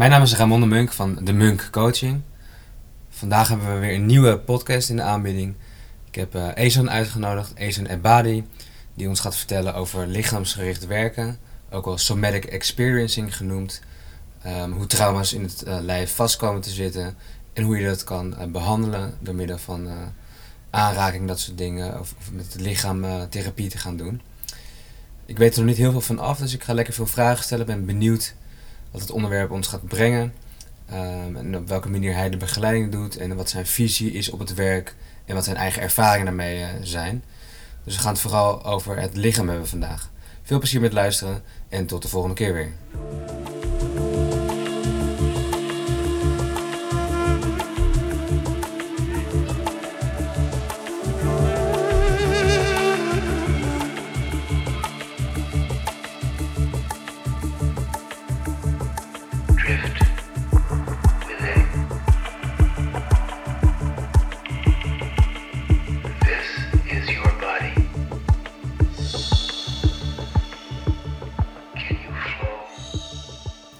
Mijn naam is Ramon de Munk van de Munk Coaching. Vandaag hebben we weer een nieuwe podcast in de aanbieding. Ik heb uh, uitgenodigd, Ezan Ebadi, die ons gaat vertellen over lichaamsgericht werken, ook wel somatic experiencing genoemd. Um, hoe trauma's in het uh, lijf vast komen te zitten en hoe je dat kan uh, behandelen door middel van aanraking, dat soort dingen, of, met het lichaam therapie te gaan doen. Ik weet er nog niet heel veel van af, dus ik ga lekker veel vragen stellen. Ben benieuwd wat het onderwerp ons gaat brengen. Um, en op welke manier hij de begeleiding doet en wat zijn visie is op het werk en wat zijn eigen ervaringen daarmee uh, zijn. Dus we gaan het vooral over het lichaam hebben vandaag. Veel plezier met luisteren en tot de volgende keer weer.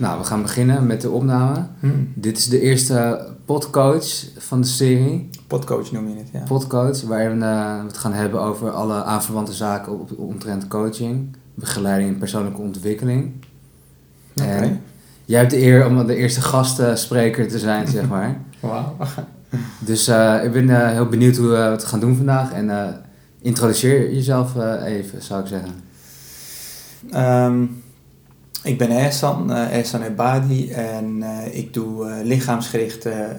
Nou, we gaan beginnen met de opname. Hmm. Dit is de eerste podcoach van de serie. Podcoach noem je het, ja. Podcoach, waarin we het gaan hebben over alle aanverwante zaken op, omtrent coaching, begeleiding en persoonlijke ontwikkeling. Oké. En jij hebt de eer om de eerste gastspreker te zijn, zeg maar. Wauw. Dus uh, ik ben uh, heel benieuwd hoe we het gaan doen vandaag. En introduceer jezelf even, zou ik zeggen. Um, ik ben Ehsan, uh, Ehsan Ebadi en uh, ik doe uh, lichaamsgerichte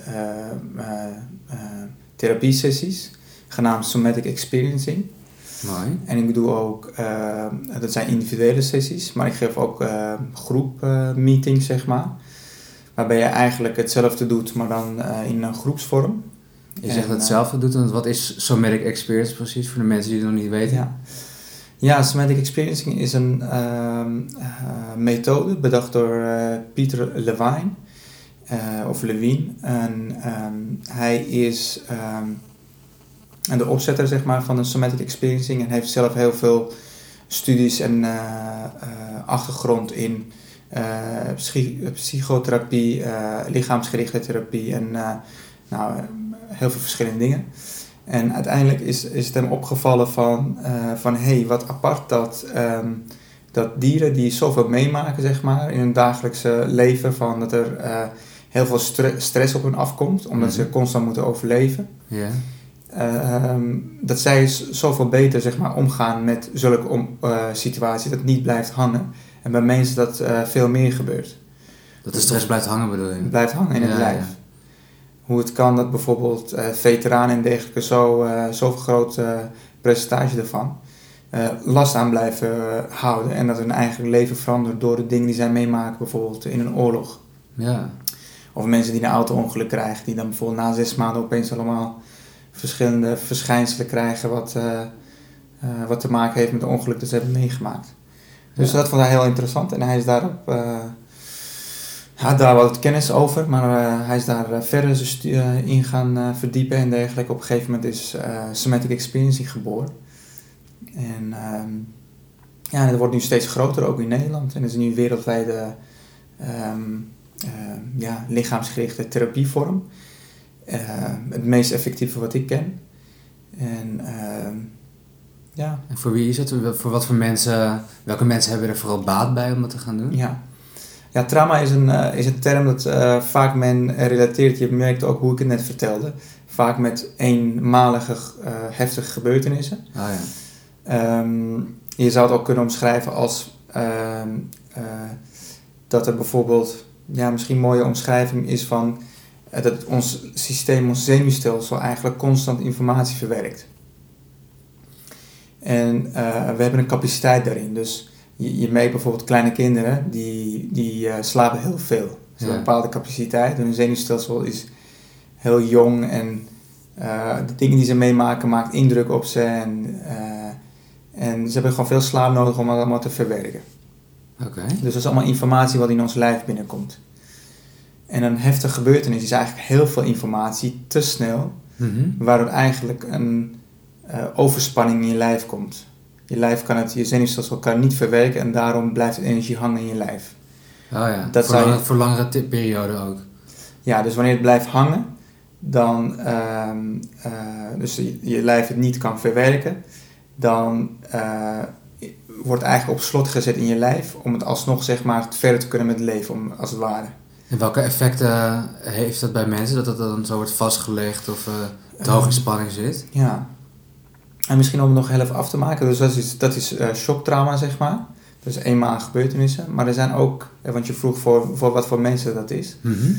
therapiesessies, genaamd Somatic Experiencing. Mooi. En ik doe ook, dat zijn individuele sessies, maar ik geef ook groepmeetings, zeg maar. Waarbij je eigenlijk hetzelfde doet, maar dan in een groepsvorm. Je zegt hetzelfde doet, want wat is Somatic Experience precies voor de mensen die het nog niet weten? Ja. Ja, somatic experiencing is een uh, uh, methode bedacht door uh, Peter Levine, of Levine. En um, hij is um, de opzetter zeg maar, van de somatic experiencing en heeft zelf heel veel studies en achtergrond in psych psychotherapie, lichaamsgerichte therapie en nou, heel veel verschillende dingen. En uiteindelijk is, is het hem opgevallen van, uh, van hé, hey, wat apart dat, um, dat dieren die zoveel meemaken, zeg maar, in hun dagelijkse leven, van dat er uh, heel veel stre stress op hen afkomt, omdat mm -hmm. ze constant moeten overleven. Yeah. Uh, um, dat zij zoveel beter, zeg maar, omgaan met zulke om, situaties, dat het niet blijft hangen. En bij mensen dat veel meer gebeurt. Dat de stress blijft hangen bedoel je? Blijft hangen in ja, het lijf. Ja hoe het kan dat bijvoorbeeld uh, veteranen en dergelijke zo, zo'n groot uh, percentage ervan last aan blijven houden en dat hun eigen leven verandert door de dingen die zij meemaken, bijvoorbeeld in een oorlog. Ja. Of mensen die een auto-ongeluk krijgen, die dan bijvoorbeeld na zes maanden opeens allemaal verschillende verschijnselen krijgen wat, wat te maken heeft met het ongeluk dat ze hebben meegemaakt. Dus Ja. dat vond hij heel interessant en hij is daarop had daar wat kennis over, maar uh, hij is daar uh, verder uh, in gaan verdiepen en dergelijke. Op een gegeven moment is Somatic Experiencing geboren. En um, ja, dat wordt nu steeds groter, ook in Nederland. En het is nu een wereldwijde um, ja, lichaamsgerichte therapievorm. het meest effectieve wat ik ken. En ehm, ja. En voor wie is het? Voor wat voor mensen, welke mensen hebben er vooral baat bij om dat te gaan doen? Ja. Ja, trauma is een, uh, is een term dat uh, vaak men relateert. Je merkt ook hoe ik het net vertelde. Vaak met eenmalige uh, heftige gebeurtenissen. Ah, ja. um, je zou het ook kunnen omschrijven als dat er bijvoorbeeld, ja, misschien een mooie omschrijving is van dat ons systeem, ons zenuwstelsel eigenlijk constant informatie verwerkt. En we hebben een capaciteit daarin. Dus je, je merkt bijvoorbeeld kleine kinderen, die, die uh, slapen heel veel. Ze hebben een bepaalde capaciteit. Hun zenuwstelsel is heel jong en uh, de dingen die ze meemaken maakt indruk op ze. En, uh, en ze hebben gewoon veel slaap nodig om dat allemaal te verwerken. Dus dat is allemaal informatie wat in ons lijf binnenkomt. En een heftige gebeurtenis is eigenlijk heel veel informatie, te snel, Mhm. waardoor eigenlijk een overspanning in je lijf komt. Je lijf kan het, je zenuwstelsel kan het niet verwerken en daarom blijft het energie hangen in je lijf. Oh ja, Dat voor, zou je- voor langere perioden ook. Ja, dus wanneer het blijft hangen, dan, ehm, eh, dus je, je lijf het niet kan verwerken, dan eh, wordt eigenlijk op slot gezet in je lijf om het alsnog zeg maar verder te kunnen met het leven, om, als het ware. En welke effecten heeft dat bij mensen? Dat het dan zo wordt vastgelegd of eh, te hoog in spanning zit? Ja. En misschien om het nog heel even af te maken, dus dat is, dat is eh, shocktrauma zeg maar. Dus eenmalige gebeurtenissen. Maar er zijn ook, eh, want je vroeg voor, voor wat voor mensen dat is. Mhm.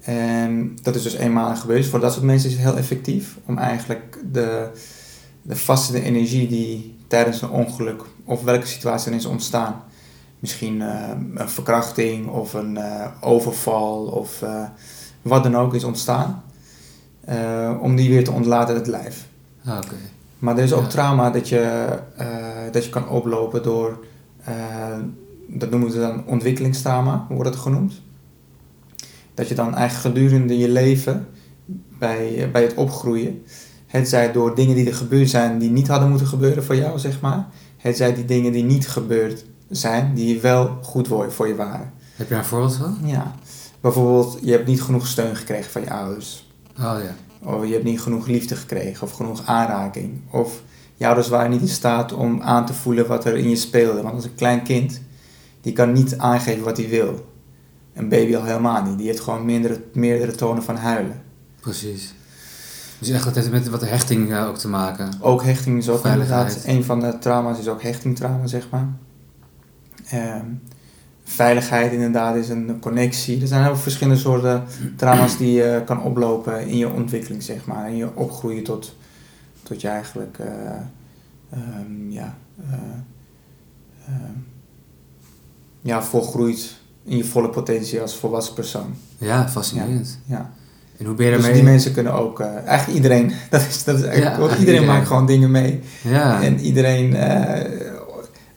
En dat is dus eenmalig gebeurd. Voor dat soort mensen is het heel effectief om eigenlijk de, de vaste energie die tijdens een ongeluk of welke situatie dan is ontstaan, misschien eh, een verkrachting of een overval of wat dan ook is ontstaan, om die weer te ontlaten uit het lijf. Ah, Oké. Maar er is ook Ja. trauma dat je, eh, dat je kan oplopen door, eh, dat noemen we dan ontwikkelingstrauma, wordt het genoemd. Dat je dan eigenlijk gedurende je leven, bij, bij het opgroeien, het zij door dingen die er gebeurd zijn die niet hadden moeten gebeuren voor jou, zeg maar. Het zij die dingen die niet gebeurd zijn, die wel goed voor je waren. Heb je daar een voorbeeld van? Ja. Bijvoorbeeld, je hebt niet genoeg steun gekregen van je ouders. Oh ja. Of je hebt niet genoeg liefde gekregen of genoeg aanraking. Of je ouders waren niet in staat om aan te voelen wat er in je speelde. Want als een klein kind, die kan niet aangeven wat hij wil. Een baby al helemaal niet. Die heeft gewoon meerdere, meerdere tonen van huilen. Precies. Dus echt dat heeft met wat hechting eh, ook te maken. Ook hechting is ook inderdaad... Een van de trauma's is ook hechtingtrauma, zeg maar. Ehm, veiligheid inderdaad is een connectie. Er zijn heel verschillende soorten trauma's die je kan oplopen in je ontwikkeling, zeg maar. In je opgroeien tot, tot je eigenlijk... eh, ehm, ja, eh, ehm, ja, volgroeit in je volle potentie als volwassen persoon. Ja, fascinerend. Ja. En hoe ben je Dus daarmee? die mensen kunnen ook... eh, eigenlijk iedereen. Dat is, dat is eigenlijk, Ja, iedereen, eigenlijk iedereen. maakt gewoon dingen mee. Ja. En iedereen, eh,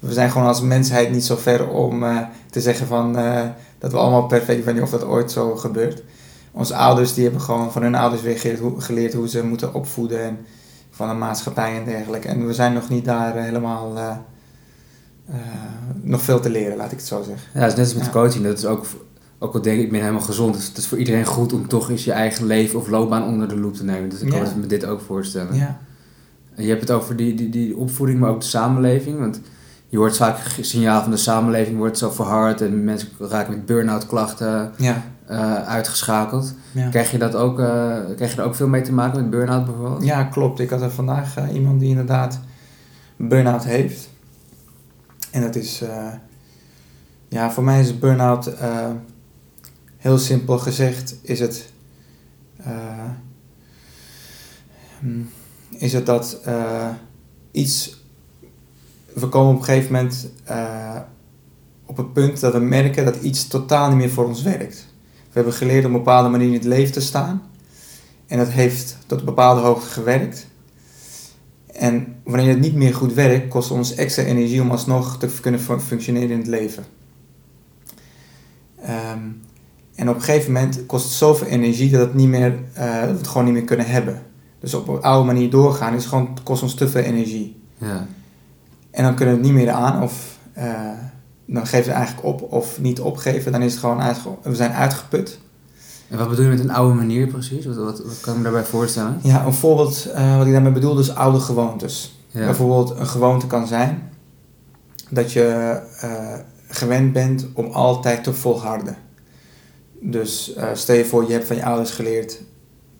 we zijn gewoon als mensheid niet zo ver om eh, te zeggen van, eh, dat we allemaal perfect zijn, of dat ooit zo gebeurt. Onze ouders die hebben gewoon van hun ouders weer geleerd hoe, geleerd hoe ze moeten opvoeden en van de maatschappij en dergelijke. En we zijn nog niet daar eh, helemaal, nog veel te leren, laat ik het zo zeggen. Ja, het is net als met Ja. coaching. Dat is ook, ook al denk ik, ik ben helemaal gezond. Dus het is voor iedereen goed om toch eens je eigen leven of loopbaan onder de loep te nemen. Dus ik kan Ja. me dit ook voorstellen. Ja, En je hebt het over die, die, die opvoeding, maar ook de samenleving. Want je hoort vaak signaal van de samenleving wordt zo verhard en mensen raken met burn-out klachten ja, eh, uitgeschakeld. ja. Krijg je, dat ook, eh, krijg je er ook veel mee te maken met burn-out bijvoorbeeld? Ja, klopt. Ik had er vandaag eh, iemand die inderdaad burn-out heeft. En dat is, ja, voor mij is burn-out, heel simpel gezegd, is het, hmm, is het dat iets, we komen op een gegeven moment eh, op het punt dat we merken dat iets totaal niet meer voor ons werkt. We hebben geleerd op een bepaalde manier in het leven te staan. En dat heeft tot een bepaalde hoogte gewerkt. En wanneer het niet meer goed werkt, kost ons extra energie om alsnog te kunnen fun- functioneren in het leven. Ehm, en op een gegeven moment kost het zoveel energie dat, het niet meer, eh, we het gewoon niet meer kunnen hebben. Dus op een oude manier doorgaan is gewoon, kost ons te veel energie. Ja. En dan kunnen we het niet meer aan of eh, dan geven het eigenlijk op of niet opgeven. Dan is het gewoon uitge- we zijn uitgeput. En wat bedoel je met een oude manier precies? Wat, wat, wat kan ik me daarbij voorstellen? Ja, een voorbeeld eh, wat ik daarmee bedoel is oude gewoontes. Ja. Bijvoorbeeld een gewoonte kan zijn dat je eh, gewend bent om altijd te volharden. Dus stel je voor, je hebt van je ouders geleerd,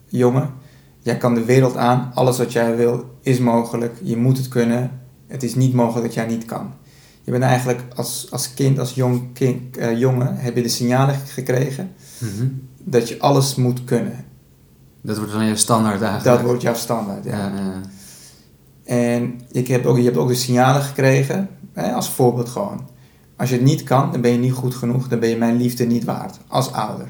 jongen, jij kan de wereld aan, alles wat jij wil is mogelijk, je moet het kunnen, het is niet mogelijk dat jij niet kan. Je bent eigenlijk als, als kind, als jong kind, eh, jongen, heb je de signalen gekregen Mhm. dat je alles moet kunnen. Dat wordt dan je standaard eigenlijk. Dat wordt jouw standaard. Ja, ja. En ik heb ook, je hebt ook de signalen gekregen, hè, als voorbeeld gewoon. Als je het niet kan, dan ben je niet goed genoeg, dan ben je mijn liefde niet waard, als ouder.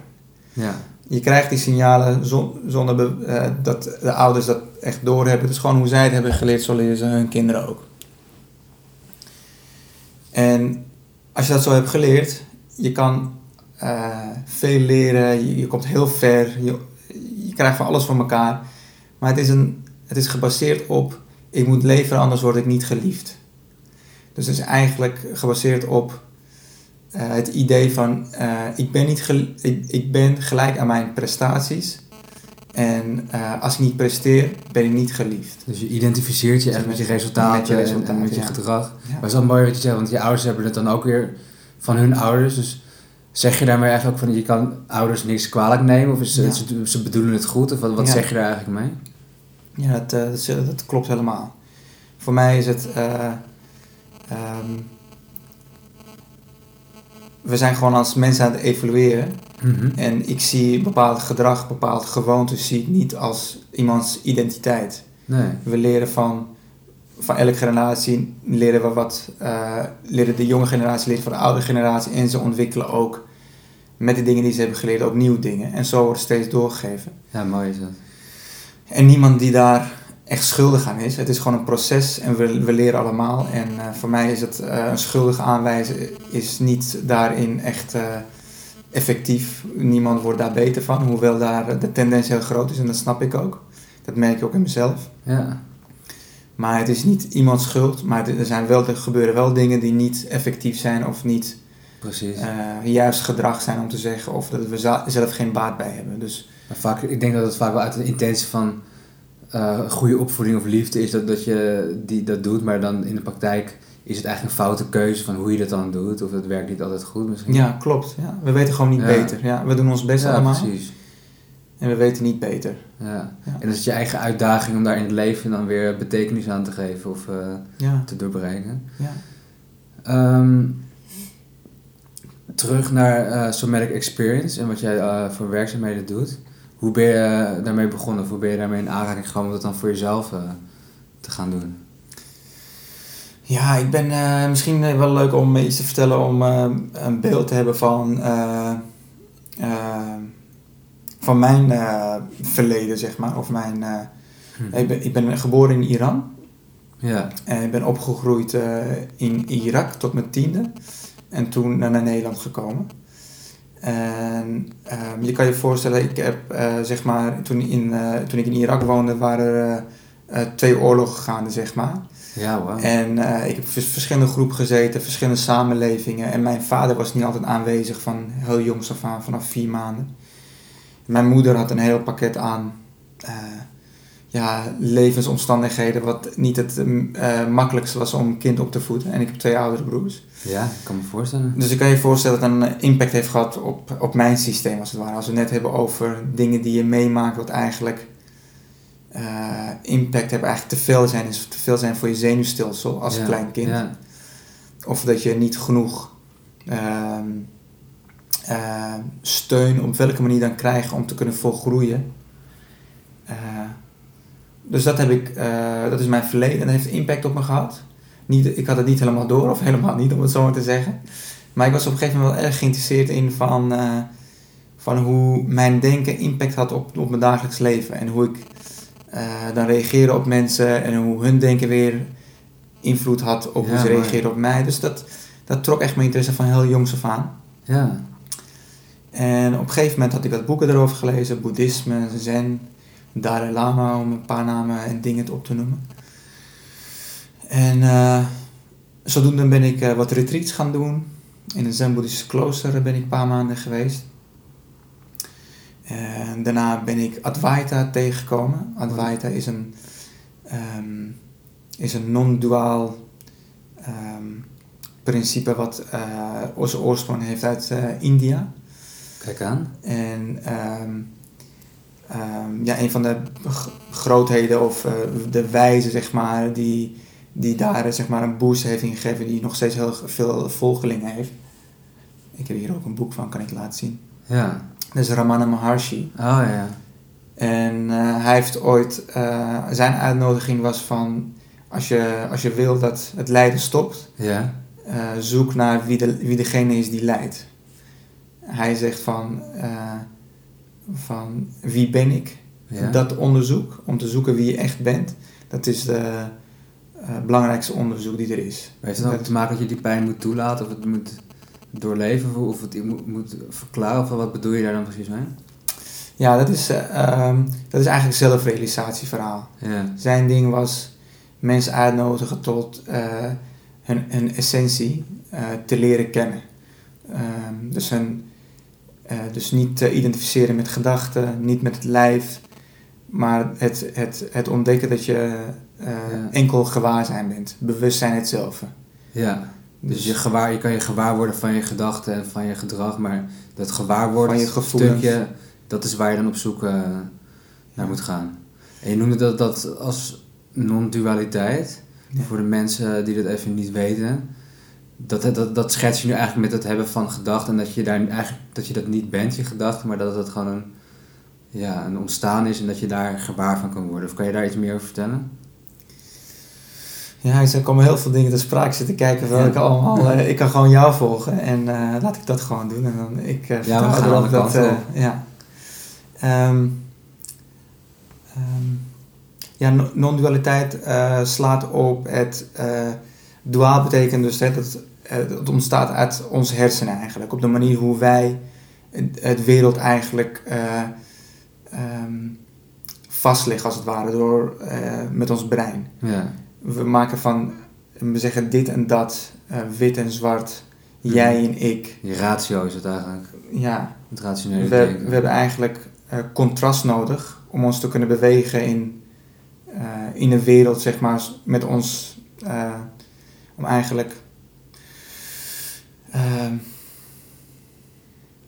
ja. Je krijgt die signalen zon- zonder eh, dat de ouders dat echt doorhebben. Dus gewoon hoe zij het hebben geleerd, zo leren ze hun kinderen ook. En als je dat zo hebt geleerd, je kan eh, veel leren, je, komt heel ver, je, je krijgt van alles van elkaar. Maar het is, een, het is gebaseerd op, ik moet leveren, anders word ik niet geliefd. Dus het is eigenlijk gebaseerd op, eh, het idee van eh, ik, ben niet ik, ik ben gelijk aan mijn prestaties. En eh, als ik niet presteer, ben ik niet geliefd. Dus je identificeert je echt met je resultaten, Met je en- resultaten, en met je ja. gedrag. Ja. Maar het is wel mooi wat je zegt, want je ouders hebben het dan ook weer van hun ouders. Dus zeg je daarmee eigenlijk ook van je kan ouders niks kwalijk nemen? Of is, Ja. ze, ze bedoelen het goed? Of wat, wat zeg je daar eigenlijk mee? Ja, dat, eh, dat, klopt helemaal. Voor mij is het. ehm, we zijn gewoon als mensen aan het evalueren. Mhm. En ik zie bepaald gedrag, bepaalde gewoontes, zie ik niet als iemands identiteit. Nee. We leren van, van elke generatie, leren we wat, eh, leren de jonge generatie leren van de oude generatie. En ze ontwikkelen ook met de dingen die ze hebben geleerd ook nieuwe dingen. En zo wordt steeds doorgegeven. Ja, mooi is dat. En niemand die daar echt schuldig aan is. Het is gewoon een proces en we, we leren allemaal. En eh, voor mij is het eh, een schuldig aanwijzen is niet daarin echt eh, effectief. Niemand wordt daar beter van, hoewel daar de tendens heel groot is en dat snap ik ook. Dat merk ik ook in mezelf. Ja. Maar het is niet iemands schuld, maar er, zijn wel, er gebeuren wel dingen die niet effectief zijn of niet Precies. juist gedrag zijn om te zeggen of dat we zelf geen baat bij hebben. Dus Maar vaak, ik denk dat het vaak wel uit de intentie van eh, goede opvoeding of liefde is dat, dat je die, dat doet, maar dan in de praktijk is het eigenlijk een foute keuze van hoe je dat dan doet, of het werkt niet altijd goed misschien. ja, klopt. Ja. We weten gewoon niet Ja. beter. Ja, we doen ons best Ja, allemaal. precies. En we weten niet beter. Ja. Ja. En dat is je eigen uitdaging om daar in het leven dan weer betekenis aan te geven of eh, Ja, te doorbreken. ja. Ehm, terug naar eh Somatic Experience en wat jij voor werkzaamheden doet. Hoe ben je eh, daarmee begonnen? Of hoe ben je daarmee in aanraking gekomen om dat dan voor jezelf eh, te gaan doen? ja ik ben eh, misschien wel leuk om iets te vertellen om een beeld te hebben van, van mijn verleden, zeg maar. Of mijn, eh, ik, ben, ik ben geboren in Iran. Ja, En ik ben opgegroeid in Irak tot mijn tiende. En toen naar Nederland gekomen. En ehm, je kan je voorstellen, ik heb eh, zeg maar, toen, in, eh, toen ik in Irak woonde, waren er eh, twee oorlogen gaande, zeg maar. ja wauw. En ik heb vers- verschillende groepen gezeten, verschillende samenlevingen. En mijn vader was niet altijd aanwezig van heel jongs af aan, vanaf vier maanden. Mijn moeder had een heel pakket aan ja, levensomstandigheden, wat niet het mm, eh, makkelijkste was om een kind op te voeden. En ik heb twee oudere broers. Ja, ik kan me voorstellen. Dus ik kan je voorstellen dat het een impact heeft gehad op, op mijn systeem, als het ware. Als we het net hebben over dingen die je meemaakt, wat eigenlijk eh, impact hebben, eigenlijk te veel zijn, is te veel zijn voor je zenuwstelsel als Ja, klein kind. Ja, Of dat je niet genoeg ehm, eh, steun op welke manier dan krijgt om te kunnen volgroeien. Dus dat, heb ik, eh, dat is mijn verleden en dat heeft impact op me gehad. Niet, ik had het niet helemaal door, of helemaal niet om het zo maar te zeggen. Maar ik was op een gegeven moment wel erg geïnteresseerd in van, eh, van hoe mijn denken impact had op, op mijn dagelijks leven. En hoe ik eh, dan reageerde op mensen en hoe hun denken weer invloed had op hoe ze reageerden op mij. Dus dat, dat trok echt mijn interesse van heel jongs af aan. ja. En op een gegeven moment had ik wat boeken erover gelezen. Boeddhisme, zen, Dalai Lama, om een paar namen en dingen op te noemen. En eh, zodoende ben ik eh, wat retreats gaan doen. In een zen-boeddhistisch klooster ben ik een paar maanden geweest. En daarna ben ik Advaita tegengekomen. Advaita is een, ehm, is een non-duaal ehm, principe wat eh, zijn oorsprong heeft uit India. Kijk aan. En ehm, ehm, ja, een van de grootheden of eh, de wijzen, zeg maar, die, die daar eh, zeg maar, een boost heeft ingegeven, die nog steeds heel veel volgelingen heeft. Ik heb hier ook een boek van, kan ik laten zien. Ja. Dat is Ramana Maharshi. Oh ja. En eh, hij heeft ooit, zijn uitnodiging was van, als je, als je wil dat het lijden stopt, Ja. zoek naar wie, de, wie degene is die leidt. Hij zegt van, van wie ben ik? Ja. Dat onderzoek, om te zoeken wie je echt bent, dat is de eh, belangrijkste onderzoek die er is. Maar heeft het ook te maken dat je die pijn moet toelaten of het moet doorleven of het moet, moet verklaren of wat bedoel je daar dan precies mee? Ja, dat is, ehm, dat is eigenlijk zelfrealisatieverhaal. Ja. Zijn ding was mensen uitnodigen tot eh, hun, hun essentie te leren kennen. Ehm, dus, een, eh, dus niet te identificeren met gedachten, niet met het lijf, maar het, het, het ontdekken dat je eh, Ja. enkel gewaarzijn bent. Bewustzijn hetzelfde. Ja. Dus je, gewaar, je kan je gewaar worden van je gedachten en van je gedrag, maar dat gewaarworden Van je stukje, dat is waar je dan op zoek eh, naar moet gaan. En je noemde dat, dat als non-dualiteit, Ja. voor de mensen die dat even niet weten. Dat, dat, dat schets je nu eigenlijk met het hebben van gedachten en dat je, daar eigenlijk, dat je dat niet bent, je gedachten, maar dat het gewoon een, ja, een ontstaan is en dat je daar gewaar van kan worden. Of kan je daar iets meer over vertellen? Ja, er komen heel veel dingen te sprake. Ik zit te kijken welke Ja. allemaal. eh, ik kan gewoon jou volgen en eh, laat ik dat gewoon doen. En dan ik eh vertel gaan erop alle dat. op. ja. Ehm, ehm, ja, no- non-dualiteit slaat op het. Eh duaal betekent dus hè, dat eh, het ontstaat uit ons hersenen eigenlijk. Op de manier hoe wij het, wereld eigenlijk eh, ehm, vastleggen, als het ware, door, eh, met ons brein Ja, we maken van, we zeggen dit en dat, eh, wit en zwart, jij en ik. je ratio is het eigenlijk. Ja, Het we, rationele we denken. hebben eigenlijk eh, contrast nodig om ons te kunnen bewegen in, eh, in een wereld, zeg maar, met ons, eh, om eigenlijk... ehm,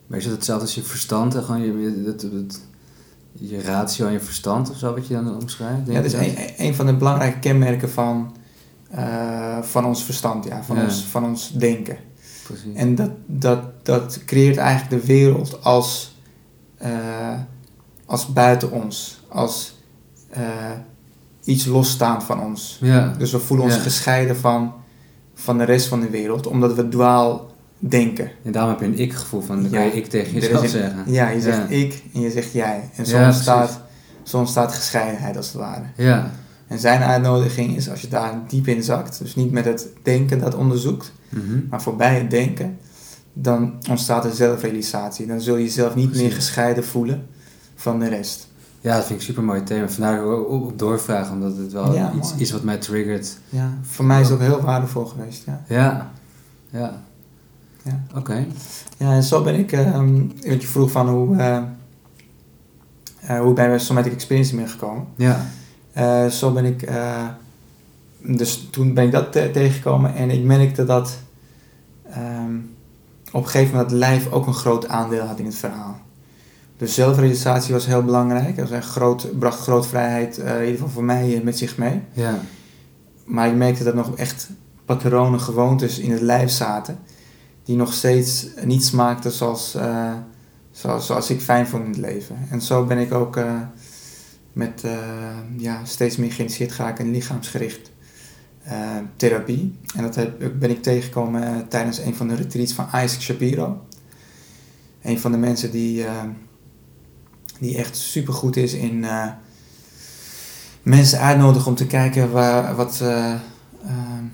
Maar is het hetzelfde als je verstand? en Gewoon je, dat, dat, je ratio en je verstand of zo, wat je dan omschrijft? ja, dat is een, een van de belangrijke kenmerken van, eh, van ons verstand, ja, van, Ja. Ons, van ons denken. Precies. En dat, dat, dat creëert eigenlijk de wereld als, eh, als buiten ons, als eh, iets losstaand van ons. ja, Dus we voelen ons Ja. gescheiden van, van de rest van de wereld, omdat we duaal denken. en daarom heb je een ik-gevoel van, dan Ja. kan je ik tegen jezelf een- zeggen. Ja, je zegt Ja. ik en je zegt jij. En zo, Ja, ontstaat, zo ontstaat gescheidenheid als het ware. Ja. En zijn uitnodiging is als je daar diep in zakt, dus niet met het denken dat onderzoekt, Mhm. maar voorbij het denken, dan ontstaat er zelfrealisatie. Dan zul je jezelf niet meer gescheiden voelen van de rest. Ja, dat vind ik een super mooi thema. Vandaar dat ook op, doorvraag, omdat het wel Ja, iets mooi. is wat mij triggert. Ja, voor mij is ook heel waardevol geweest. Ja, Ja. Ja. ja. Oké. ja en zo ben ik, ehm want je vroeg van hoe, eh eh, hoe ben je bij Somatic Experience gekomen. Ja. Eh, zo ben ik, dus toen ben ik dat te- tegengekomen en ik merkte dat ehm, op een gegeven moment het lijf ook een groot aandeel had in het verhaal. Dus zelfrealisatie was heel belangrijk. Dat was groot, bracht groot vrijheid, eh, in ieder geval voor mij, eh, met zich mee. Ja. Maar ik merkte dat nog echt patronen, gewoontes in het lijf zaten. Die nog steeds niet smaakten zoals, eh, zoals, zoals ik fijn vond in het leven. En zo ben ik ook met ja, steeds meer geïnteresseerd geraakt in lichaamsgericht therapie. En dat heb, ben ik tegengekomen tijdens een van de retreats van Isaac Shapiro. Een van de mensen die, die echt supergoed is in eh, mensen uitnodigen om te kijken waar, wat... eh, ehm,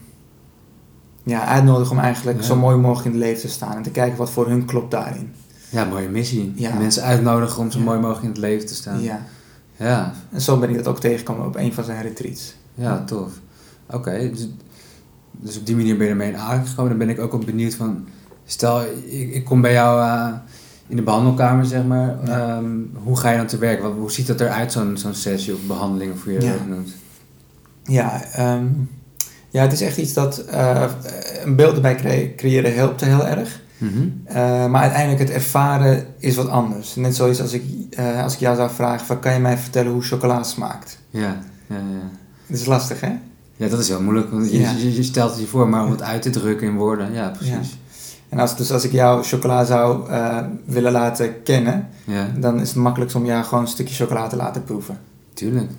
ja, uitnodigen om eigenlijk Ja. zo mooi mogelijk in het leven te staan. En te kijken wat voor hun klopt daarin. Ja, mooie missie. Ja. Mensen uitnodigen om zo Ja. mooi mogelijk in het leven te staan. Ja. Ja. En zo ben ik dat ook tegengekomen op een van zijn retreats. Ja, tof. Oké, dus, dus op die manier ben je ermee in aangekomen. Dan ben ik ook wel benieuwd van... Stel, ik, ik kom bij jou eh, in de behandelkamer, zeg maar. Ja. Ehm, hoe ga je dan te werk? Wat, hoe ziet dat eruit, zo'n zo'n sessie of behandeling, of hoe je Ja. dat noemt? Ja, ehm, ja, het is echt iets dat eh, een beeld erbij cre- creëren helpt heel erg. Mhm. Eh, maar uiteindelijk het ervaren is wat anders. Net zoals als ik, eh, als ik jou zou vragen, van, kan je mij vertellen hoe chocola smaakt? Ja, ja, ja. Dat is lastig, hè? Ja, dat is heel moeilijk. Want je, Ja. je, je stelt het je voor, maar om het uit te drukken in woorden, ja, precies. En als, dus als ik jou chocola zou eh, willen laten kennen, Ja, dan is het makkelijkst om jou gewoon een stukje chocola te laten proeven. tuurlijk.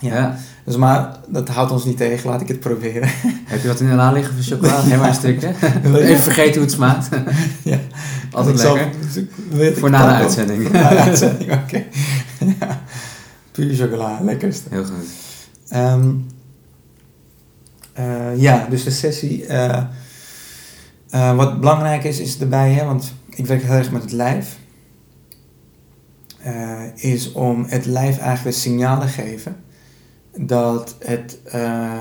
Ja. Ja. Dus maar dat houdt ons niet tegen, laat ik het proberen. Heb je wat in de la liggen voor chocola? Geef maar een stukje. Even vergeten hoe het smaakt. Ja. Altijd zal- lekker. Voor na de uitzending. Voor na de uitzending, oké. ja. Puur chocola, lekkerste. Heel goed. Ehm, eh, ja, dus de sessie. eh, eh, wat belangrijk is, is erbij, hè, want ik werk heel erg met het lijf. eh, is om het lijf eigenlijk signaal te geven dat het, eh,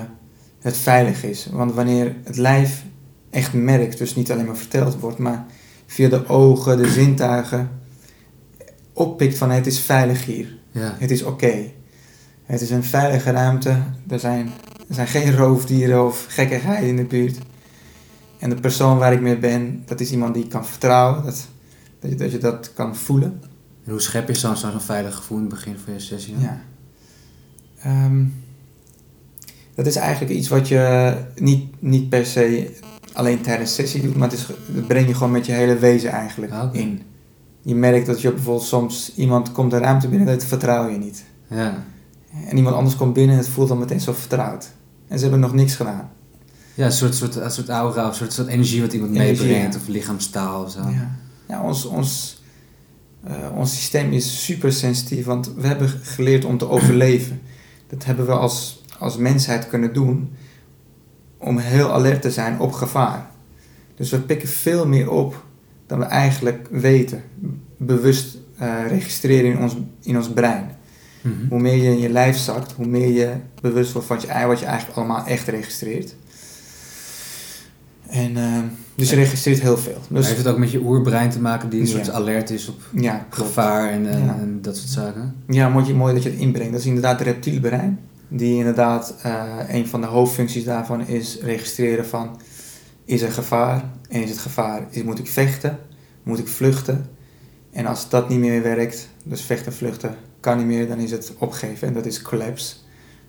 het veilig is. Want wanneer het lijf echt merkt, dus niet alleen maar verteld wordt, maar via de ogen, de zintuigen, oppikt van het is veilig hier. Ja. Het is oké. Het is een veilige ruimte. Er zijn, er zijn geen roofdieren of gekkigheid in de buurt. En de persoon waar ik mee ben, dat is iemand die ik kan vertrouwen. Dat, dat, je, dat je dat kan voelen. En hoe schep je zo'n zo'n veilig gevoel in het begin van je sessie? dan? Ja. Ehm, dat is eigenlijk iets wat je niet, niet per se alleen tijdens sessie doet, maar het is, dat breng je gewoon met je hele wezen eigenlijk Ah, in. Je merkt dat je bijvoorbeeld soms iemand komt de ruimte binnen, dat vertrouw je niet. Ja. En iemand anders komt binnen en het voelt dan meteen zo vertrouwd. En ze hebben nog niks gedaan. Ja, een soort, soort, een soort aura, of een soort, soort energie wat iemand Energie, meebrengt, ja. of lichaamstaal of zo. Ja, ja ons, ons, eh, ons systeem is super sensitief, want we hebben geleerd om te overleven. Dat hebben we als, als mensheid kunnen doen om heel alert te zijn op gevaar. Dus we pikken veel meer op dan we eigenlijk weten. Bewust eh, registreren in ons, in ons brein. Mhm. Hoe meer je in je lijf zakt, hoe meer je bewust wordt van je, wat je eigenlijk allemaal echt registreert. En, eh, dus je registreert heel veel. Dus, heeft het ook met je oerbrein te maken die een Ja. soort alert is op ja, gevaar en, en, Ja. en dat soort zaken? Ja, mooi, mooi dat je het inbrengt. Dat is inderdaad het reptiele brein. Die inderdaad, eh, een van de hoofdfuncties daarvan is registreren van... Is er gevaar? En is het gevaar? Is, moet ik vechten? Moet ik vluchten? En als dat niet meer werkt, dus vechten, vluchten, kan niet meer, dan is het opgeven. En dat is collapse.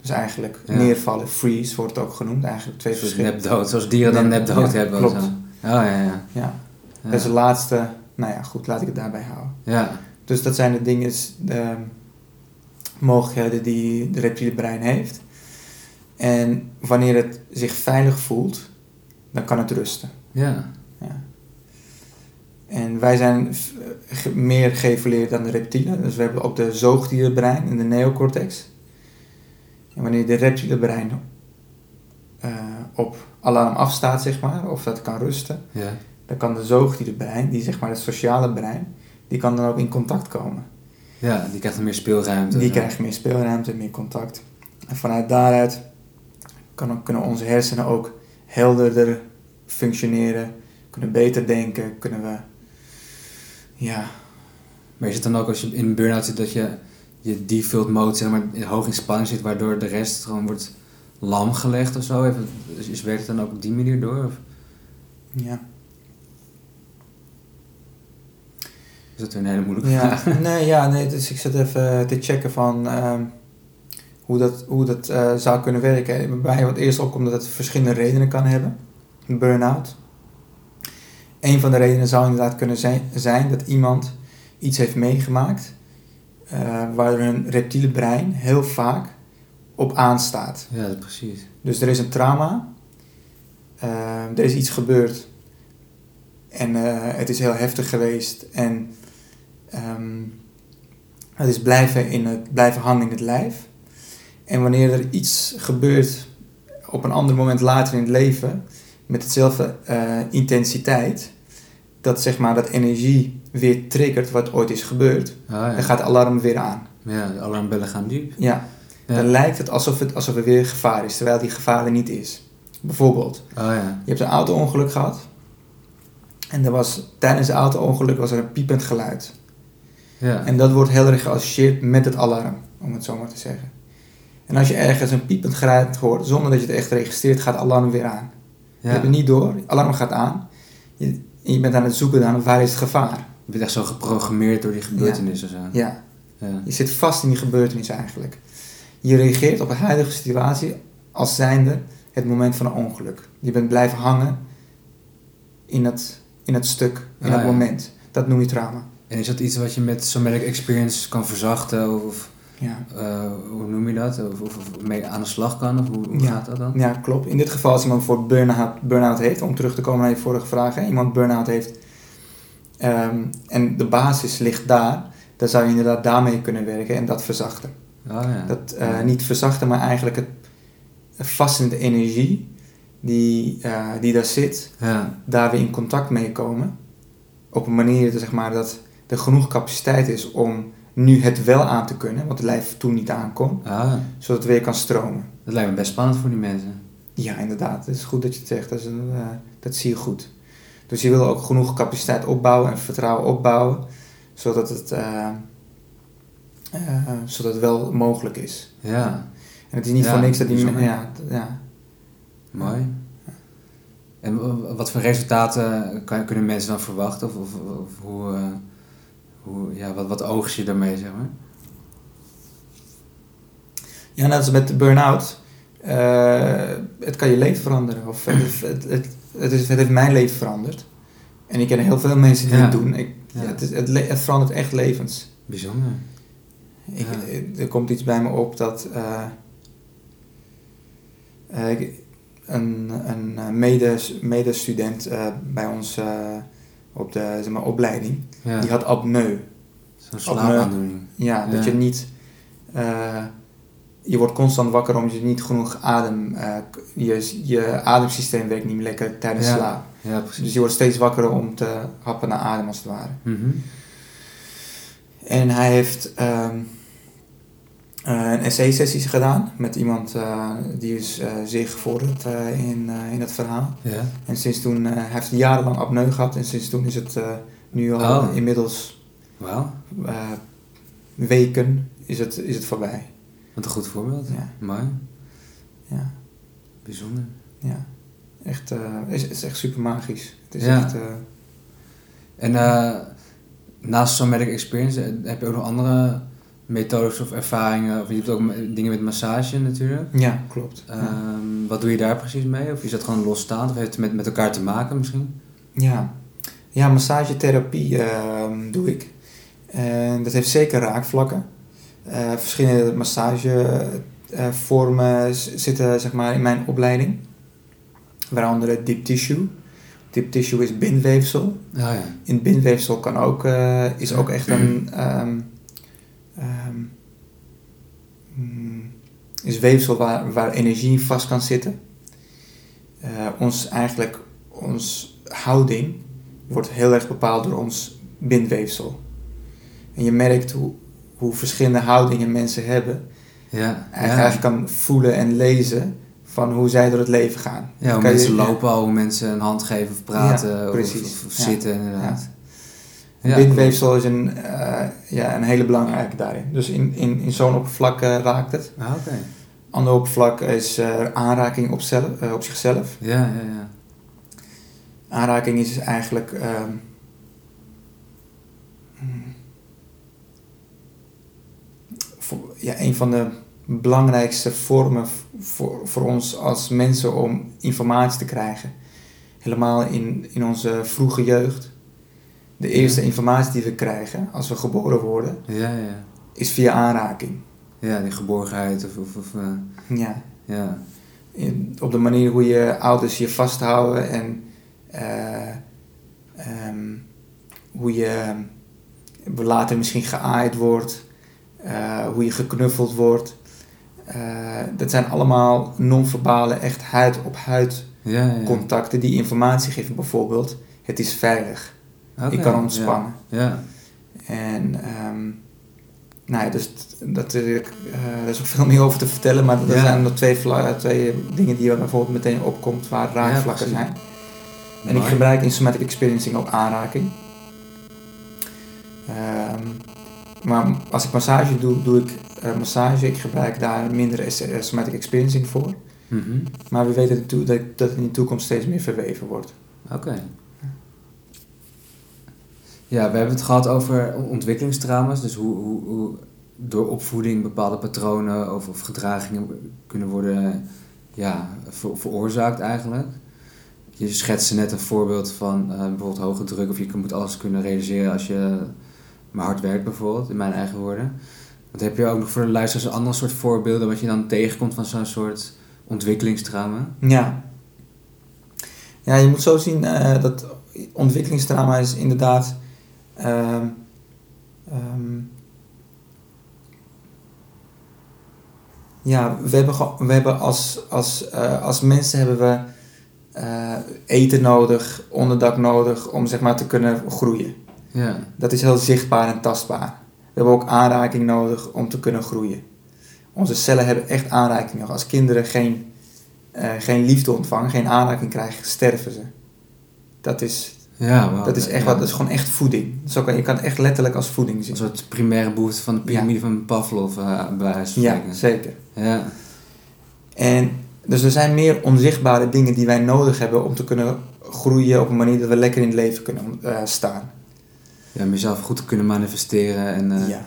Dus eigenlijk Ja. neervallen, freeze wordt het ook genoemd. Eigenlijk twee soort verschillende. nepdood, zoals dieren dan Nep- nepdood ja, hebben. klopt. zo. Ja, ja, ja. Dat is de laatste... Nou ja, goed, laat ik het daarbij houden. ja. Dus dat zijn de dingen, de mogelijkheden die de reptiele brein heeft. En wanneer het zich veilig voelt, dan kan het rusten. ja. Ja. En wij zijn meer geëvolueerd dan de reptielen. Dus we hebben ook de zoogdierenbrein en de neocortex. En wanneer de reptiele brein eh, op alarm afstaat, zeg maar, of dat kan rusten, ja. dan kan de zoogdierenbrein, die zeg maar het sociale brein, die kan dan ook in contact komen. Ja, die krijgt dan meer speelruimte. Die krijgen meer speelruimte, meer contact. En vanuit daaruit kan, kunnen onze hersenen ook helderder functioneren, kunnen beter denken, kunnen we, ja, Maar is het dan ook als je in een burn-out zit dat je je default mode zeg maar, hoog in spanning zit, waardoor de rest gewoon wordt lam gelegd of zo? Even, dus is- werkt het dan ook op die manier door? Of ja. is dat weer een hele moeilijke Ja, vraag? nee, ja, nee, dus ik zit even te checken van ehm, hoe dat, hoe dat eh, zou kunnen werken. Bij wat eerst opkomt dat het verschillende redenen kan hebben. Burn-out. Een van de redenen zou inderdaad kunnen zijn, zijn dat iemand iets heeft meegemaakt eh waar hun reptiele brein heel vaak op aanstaat. Ja, precies. Dus er is een trauma, eh, er is iets gebeurd en eh, het is heel heftig geweest en ehm, het is blijven, in het, blijven hangen in het lijf. En wanneer er iets gebeurt op een ander moment later in het leven met hetzelfde intensiteit, dat zeg maar dat energie weer triggert wat ooit is gebeurd, Ah, ja. dan gaat het alarm weer aan. ja, de alarmbellen gaan diep. Ja, Ja. dan lijkt het alsof, het alsof er weer gevaar is, terwijl die gevaar er niet is. Bijvoorbeeld, Oh ja. je hebt een auto-ongeluk gehad. En er was, tijdens het auto-ongeluk was er een piepend geluid. Ja. En dat wordt heel erg geassocieerd met het alarm, om het zo maar te zeggen. En als je ergens een piepend geluid hoort, zonder dat je het echt registreert, gaat het alarm weer aan. Je ja. hebt het niet door, het alarm gaat aan. Je, en je bent aan het zoeken naar waar is het gevaar. Je bent echt zo geprogrammeerd door die gebeurtenissen. Zo. Ja, Ja. je zit vast in die gebeurtenis eigenlijk. Je reageert op een huidige situatie als zijnde het moment van een ongeluk. Je bent blijven hangen in het, in het stuk, in Ah, ja. moment. Dat noem je trauma. En is dat iets wat je met somatic experience kan verzachten? Of Ja. eh, hoe noem je dat? Of, of, of mee aan de slag kan? Of hoe, hoe Ja. gaat dat dan? ja, klopt. In dit geval als iemand voor burn-out, burn-out heeft, om terug te komen naar je vorige vraag, hè, iemand burn-out heeft ehm, en de basis ligt daar, dan zou je inderdaad daarmee kunnen werken en dat verzachten. Oh, ja. Dat eh, niet verzachten, maar eigenlijk het vastende energie die, eh, die daar zit, Ja. daar weer in contact mee komen. Op een manier zeg maar, dat er genoeg capaciteit is om nu het wel aan te kunnen, wat het lijf toen niet aankon, Ah, zodat het weer kan stromen. dat lijkt me best spannend voor die mensen. Ja, inderdaad. Het is goed dat je het zegt. Dat, is een, eh, dat zie je goed. Dus je wil ook genoeg capaciteit opbouwen en vertrouwen opbouwen, zodat het, eh, eh, zodat het wel mogelijk is. Ja, En het is niet Ja, voor niks dat die... bijzonder. Ja, ja. mooi. En wat voor resultaten kan, kunnen mensen dan verwachten? Of, of, of hoe, eh, hoe, ja, wat, wat oogst je daarmee, zeg maar? ja, net als met de burn-out. het kan je leven veranderen. Of het, het, het, het, is, het heeft mijn leven veranderd. En ik ken heel veel mensen die Ja. het doen. Ik, Ja. het, is, het, le- het verandert echt levens. Bijzonder. Ik, Ja. Er komt iets bij me op dat eh, eh, ik- een, een eh, medes- medestudent eh, bij ons eh, op de zeg maar, opleiding, die had apneu. zo'n slaapaandoening. Ja, dat je niet... eh, je wordt constant wakker omdat je niet genoeg adem... k- je, je ademsysteem werkt niet meer lekker tijdens Ja. slaap. Ja, precies. Dus je wordt steeds wakkerder om te happen naar adem als het ware. Mhm. En hij heeft ehm, eh, een essay-sessies gedaan met iemand eh, die is eh, zeer gevorderd in, in het verhaal. Ja. En sinds toen, hij heeft jarenlang apneu gehad en sinds toen is het nu al Oh. inmiddels weken is het, is het voorbij. Wat een goed voorbeeld. Ja. Mooi, Ja, bijzonder. ja. Echt, eh, is, is echt super magisch. Het is Ja. echt, eh, En eh, naast Somatic Experience eh, heb je ook nog andere methodes of ervaringen? Of je hebt ook dingen met massage natuurlijk. ja, klopt. Ja. Ehm, wat doe je daar precies mee? Of is dat gewoon losstaand? Of heeft het met, met elkaar te maken misschien? Ja, ja massagetherapie ehm, doe ik. En dat heeft zeker raakvlakken. Eh, verschillende massagevormen z- zitten zeg maar, in mijn opleiding. Waaronder het deep tissue. Deep tissue is bindweefsel. Ja, ja. In bindweefsel kan ook, eh, is ook echt een... ehm, mm, is weefsel waar, waar energie vast kan zitten. Eh, ons eigenlijk, ons houding wordt heel erg bepaald door ons bindweefsel. En je merkt hoe, hoe verschillende houdingen mensen hebben. Ja, En je ja. eigenlijk kan voelen en lezen van hoe zij door het leven gaan. ja hoe je- mensen lopen hoe mensen een hand geven of praten of- precies. of, zitten inderdaad. Bindweefsel is een, eh, ja, een hele belangrijke daarin. Dus in, in, in zo'n oppervlak eh, raakt het. Ah, oké. Ander oppervlak is eh, aanraking op, zelf, op zichzelf. Ja, ja, ja. Aanraking is dus eigenlijk... ehm, mm, voor, ja, een van de belangrijkste vormen voor, voor ons als mensen om informatie te krijgen. Helemaal in, in onze vroege jeugd. De eerste informatie die we krijgen als we geboren worden, Ja, ja. is via aanraking. Ja, die geborgenheid of... of, of eh, Ja. ja. in, op de manier hoe je ouders je vasthouden en eh, ehm, hoe je later misschien geaaid wordt, eh, hoe je geknuffeld wordt. Eh, dat zijn allemaal non-verbale, echt huid-op-huid contacten die informatie geven. Bijvoorbeeld, het is veilig, ik kan ontspannen. En ehm, nou ja, dus dat, eh, er is ook veel meer over te vertellen, maar Ja. zijn nog twee, twee dingen die bijvoorbeeld meteen opkomt waar raakvlakken zijn. En ik gebruik in somatic experiencing ook aanraking. Ehm, maar als ik massage doe, doe ik eh, massage. Ik gebruik daar minder eh, somatic experiencing voor. Mhm. Maar we weten dat, dat het in de toekomst steeds meer verweven wordt. Oké. Ja, we hebben het gehad over ontwikkelingstrauma's. Dus hoe, hoe, hoe door opvoeding bepaalde patronen of, of gedragingen kunnen worden ja, ver- veroorzaakt eigenlijk. Je schetste net een voorbeeld van eh, bijvoorbeeld hoge druk of je moet alles kunnen realiseren als je maar hard werkt bijvoorbeeld, in mijn eigen woorden. Want heb je ook nog voor de luisteraars een ander soort voorbeelden wat je dan tegenkomt van zo'n soort ontwikkelingstrauma? Ja. Ja, je moet zo zien eh, dat ontwikkelingstrauma is inderdaad. ehm, ehm, ja, we hebben, we hebben als, als, eh, als mensen hebben we eh, eten nodig, onderdak nodig om zeg maar te kunnen groeien. Ja, Dat is heel zichtbaar en tastbaar. We hebben ook aanraking nodig om te kunnen groeien. Onze cellen hebben echt aanraking nodig. Als kinderen geen, eh, geen liefde ontvangen, geen aanraking krijgen, sterven ze. Dat is Ja, dat is echt ja. wat, dat is gewoon echt voeding. Zo kan, je kan het echt letterlijk als voeding Een zien. soort primaire behoefte van de piramide van Pavlov, eh bij van Ja, zeker. Ja. En dus er zijn meer onzichtbare dingen die wij nodig hebben om te kunnen groeien op een manier dat we lekker in het leven kunnen eh, staan. Ja, om jezelf goed te kunnen manifesteren en eh ja.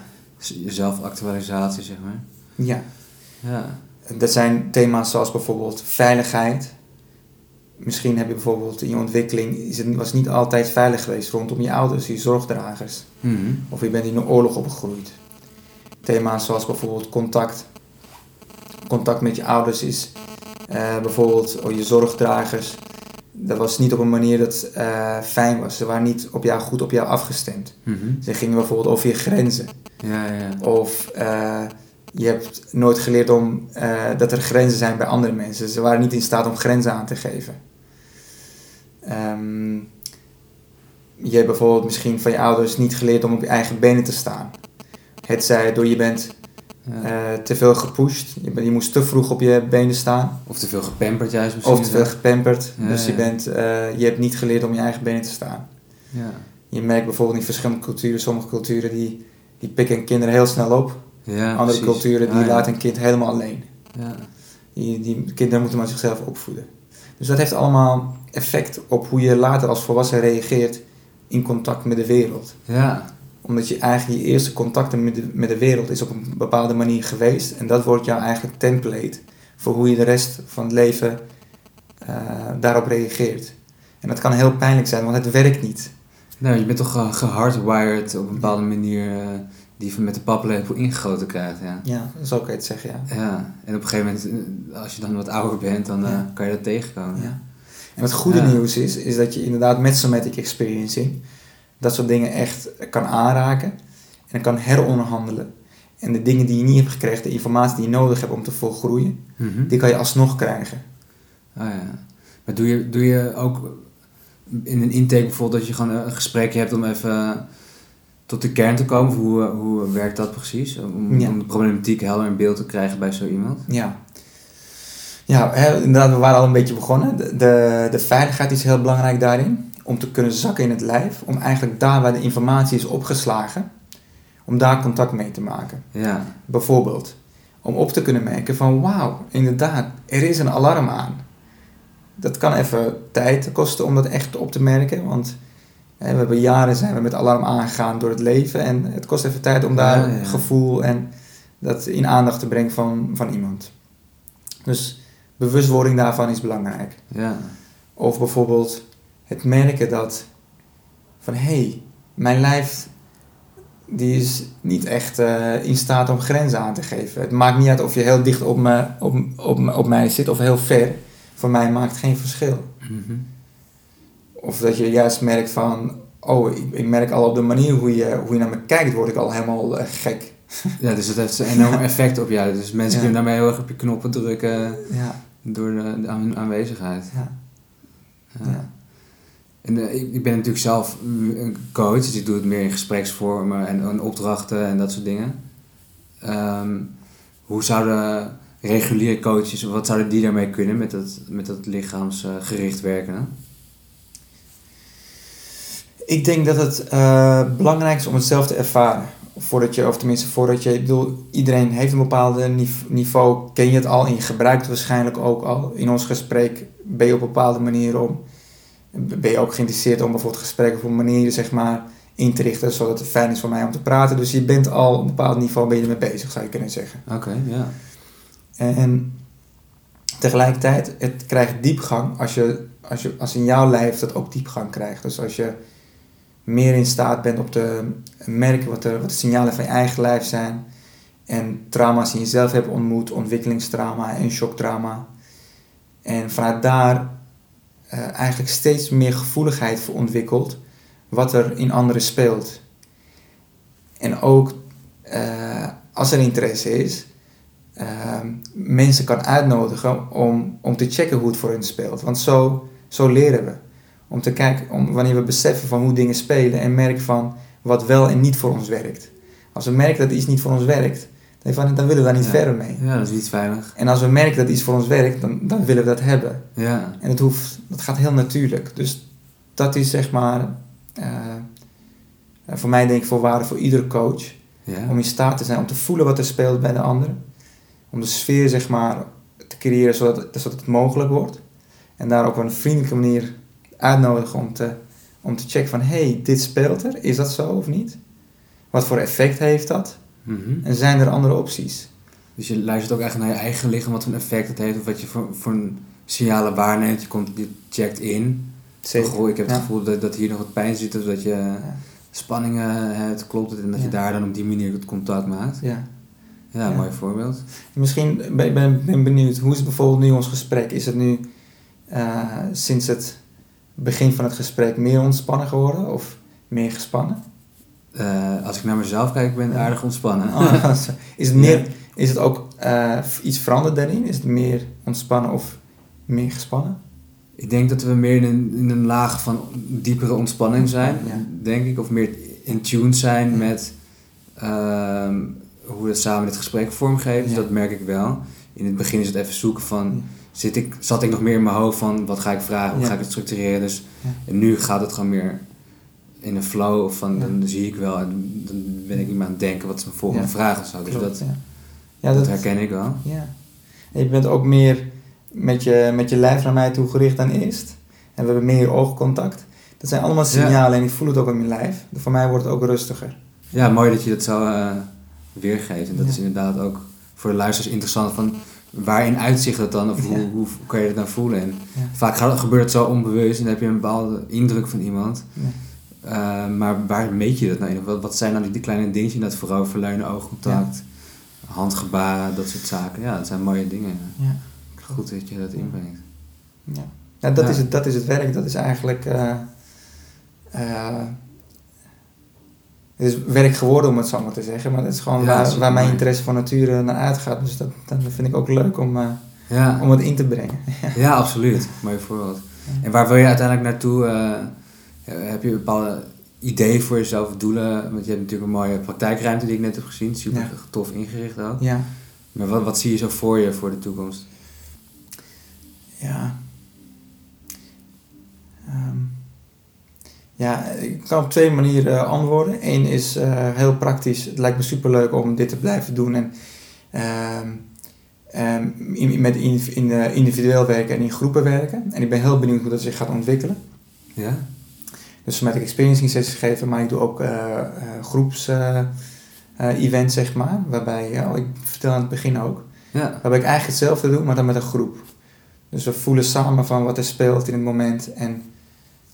zelfactualisatie, zeg maar. ja. Ja. Dat zijn thema's zoals bijvoorbeeld veiligheid. Misschien heb je bijvoorbeeld in je ontwikkeling, is het, was niet altijd veilig geweest rondom je ouders, je zorgdragers. Mhm. Of je bent in een oorlog opgegroeid. Thema's zoals bijvoorbeeld contact. Contact met je ouders is eh, bijvoorbeeld oh, je zorgdragers. Dat was niet op een manier dat eh, fijn was. Ze waren niet op jou, goed op jou afgestemd. Mhm. Ze gingen bijvoorbeeld over je grenzen. Ja, ja. Of eh, je hebt nooit geleerd om, eh, dat er grenzen zijn bij andere mensen. Ze waren niet in staat om grenzen aan te geven. Ehm, je hebt bijvoorbeeld misschien van je ouders niet geleerd om op je eigen benen te staan. Het zij door je bent eh, te veel gepusht. Je, je moest te vroeg op je benen staan. of te veel gepamperd juist misschien. Of te veel gepamperd. Ja, dus je, ja. bent, eh, je hebt niet geleerd om je eigen benen te staan. Ja. Je merkt bijvoorbeeld in verschillende culturen, sommige culturen die, die pikken kinderen heel snel op. Ja, Andere precies. culturen die Ah, laten een kind helemaal alleen. Ja. Die, die kinderen moeten maar zichzelf opvoeden. Dus dat heeft allemaal effect op hoe je later als volwassen reageert in contact met de wereld. Ja. Omdat je eigenlijk je eerste contacten met de, met de wereld is op een bepaalde manier geweest. En dat wordt jouw eigen template voor hoe je de rest van het leven eh, daarop reageert. En dat kan heel pijnlijk zijn, want het werkt niet. Nou, je bent toch ge- gehardwired op een bepaalde manier eh, die je met de paplepel ingegoten krijgt, ja. Ja, zo kan je het zeggen, ja. Ja, en op een gegeven moment, eh, als je dan wat ouder bent, dan eh, Ja. kan je dat tegenkomen. Ja. En het goede nieuws is, is dat je inderdaad met somatic experiencing dat soort dingen echt kan aanraken en kan heronderhandelen. En de dingen die je niet hebt gekregen, de informatie die je nodig hebt om te volgroeien, Mhm. die kan je alsnog krijgen. Ah ja. Maar doe je, doe je ook in een intake bijvoorbeeld dat je gewoon een gesprekje hebt om even tot de kern te komen? Of hoe, hoe werkt dat precies? Om, Ja. om de problematiek helder in beeld te krijgen bij zo iemand? Ja. Ja, inderdaad, we waren al een beetje begonnen. De, de, de veiligheid is heel belangrijk daarin. Om te kunnen zakken in het lijf. Om eigenlijk daar waar de informatie is opgeslagen, om daar contact mee te maken. Ja. Bijvoorbeeld, om op te kunnen merken van wauw, inderdaad, er is een alarm aan. Dat kan even tijd kosten om dat echt op te merken, want hè, we hebben jaren zijn we met alarm aangegaan door het leven en het kost even tijd om daar Ja, ja, ja. gevoel en dat in aandacht te brengen van, van iemand. Dus bewustwording daarvan is belangrijk. Ja. Of bijvoorbeeld het merken dat van hé, hey, mijn lijf die is niet echt eh, in staat om grenzen aan te geven. Het maakt niet uit of je heel dicht op, me, op, op, op mij zit of heel ver. Voor mij maakt het geen verschil. Mhm. Of dat je juist merkt van, oh, ik, ik merk al op de manier hoe je, hoe je naar me kijkt, word ik al helemaal eh, gek. Ja, dus dat heeft een enorm effect op jou. Dus mensen Ja. kunnen daarmee heel erg op je knoppen drukken Ja, door de, de aan- aanwezigheid. ja, Ja. En eh, ik, ben natuurlijk zelf een coach, dus ik doe het meer in gespreksvormen en, en opdrachten en dat soort dingen. Ehm, hoe zouden reguliere coaches, wat zouden die daarmee kunnen met dat, met dat lichaamsgericht werken? Ik denk dat het eh, belangrijk is om het zelf te ervaren. Voordat je, of tenminste voordat je, ik bedoel, iedereen heeft een bepaald niv- niveau, ken je het al en je gebruikt het waarschijnlijk ook al. In ons gesprek ben je op bepaalde manier om, ben je ook geïnteresseerd om bijvoorbeeld gesprekken op een manier, zeg maar, in te richten, zodat het fijn is voor mij om te praten. Dus je bent al op een bepaald niveau ben je ermee bezig, zou je kunnen zeggen. Oké, ja. En tegelijkertijd, het krijgt diepgang als, je, als, je, als in jouw lijf dat ook diepgang krijgt. Dus als je meer in staat bent om te merken wat de, wat de signalen van je eigen lijf zijn. En trauma's die je zelf hebt ontmoet, ontwikkelingstrauma en shocktrauma. En vanuit daar eh, eigenlijk steeds meer gevoeligheid voor ontwikkelt wat er in anderen speelt. En ook eh, als er interesse is, ehm, mensen kan uitnodigen om, om te checken hoe het voor hen speelt. Want zo, zo leren we. Om te kijken, om, wanneer we beseffen van hoe dingen spelen en merken van wat wel en niet voor ons werkt. Als we merken dat iets niet voor ons werkt, dan, van, dan willen we daar niet Ja. verder mee. Ja, dat is niet veilig. En als we merken dat iets voor ons werkt, dan, dan willen we dat hebben. Ja, En het, hoeft, dat gaat heel natuurlijk. Dus dat is zeg maar, eh, voor mij denk ik voor waarde voor iedere coach. Ja. Om in staat te zijn om te voelen wat er speelt bij de anderen. Om de sfeer zeg maar te creëren zodat, zodat het mogelijk wordt. En daar op een vriendelijke manier uitnodigen om te, om te checken van... hé, hey, dit speelt er. Is dat zo of niet? Wat voor effect heeft dat? Mhm. En zijn er andere opties? Dus je luistert ook echt naar je eigen lichaam, wat voor een effect het heeft, of wat je voor, voor een signalen waarneemt. Je, komt, je checkt in. Zeker. Goh, ik heb het Ja. gevoel dat, dat hier nog wat pijn zit, of dat je spanningen hebt, klopt het, en dat je daar dan op die manier het contact maakt. Ja. Ja, mooi voorbeeld. Misschien ben ik ben, ben benieuwd, hoe is bijvoorbeeld nu ons gesprek? Is het nu eh, sinds het begin van het gesprek meer ontspannen geworden of meer gespannen? Eh, als ik naar mezelf kijk, ben ik aardig ontspannen. Zo. is, het meer, is het ook eh, iets veranderd daarin? Is het meer ontspannen of meer gespannen? Ik denk dat we meer in een, in een laag van diepere ontspanning zijn, Ja. denk ik. Of meer in tune zijn Ja. met ehm, hoe het samen het gesprek vormgeeft. Dus Ja. dat merk ik wel. In het begin is het even zoeken van, Ja. zit ik, zat ik nog meer in mijn hoofd van, wat ga ik vragen, hoe Ja. ga ik het structureren. Dus, Ja. En nu gaat het gewoon meer in een flow of van, dan zie ik wel en dan ben ik niet meer aan het denken, wat is mijn volgende vraag of zo. Dus Klopt, dat, ja. Ja, dat dat, herken ik wel. ja. En je bent ook meer met je, met je lijf naar mij toe gericht dan eerst. En we hebben meer oogcontact. Dat zijn allemaal signalen en ik voel het ook in mijn lijf. Voor mij wordt het ook rustiger. Ja, mooi dat je dat zo eh, weergeeft. En dat is inderdaad ook voor de luisteraars interessant van waarin uitzicht dat dan? Of hoe, Ja. hoe kan je het dan voelen? En Ja. vaak gebeurt het zo onbewust en dan heb je een bepaalde indruk van iemand. Ja. Eh, maar waar meet je dat nou in? Wat, wat zijn dan die, die kleine dingetjes? Dat vooroverleunen, oogcontact, handgebaren, dat soort zaken. Ja, dat zijn mooie dingen. Ja. Goed dat je dat inbrengt. Ja, ja, dat, Ja. Is het, dat is het werk. Dat is eigenlijk... eh, eh, het is werk geworden om het zo maar te zeggen. Maar dat is gewoon Ja, waar, dat is waar mijn interesse van nature naar uitgaat. Dus dat, dat vind ik ook leuk om, eh, Ja, om het in te brengen. ja absoluut. Mooi voorbeeld. En waar wil je uiteindelijk naartoe? Eh, heb je bepaalde ideeën voor jezelf, doelen? Want je hebt natuurlijk een mooie praktijkruimte die ik net heb gezien. Super Ja. tof ingericht ook. Ja, Maar wat, wat zie je zo voor je voor de toekomst? ja. Ehm, ja, ik kan op twee manieren eh, antwoorden. Eén is eh, heel praktisch. Het lijkt me superleuk om dit te blijven doen. En ehm, ehm, in, met in, in, individueel werken en in groepen werken. En ik ben heel benieuwd hoe dat zich gaat ontwikkelen. Ja? Dus somatic experiencing sessies geven, maar ik doe ook eh, eh, groeps eh, events, zeg maar. Waarbij, ja, ik vertel aan het begin ook. Ja. Waarbij ik eigenlijk hetzelfde doe, maar dan met een groep. Dus we voelen samen van wat er speelt in het moment. En,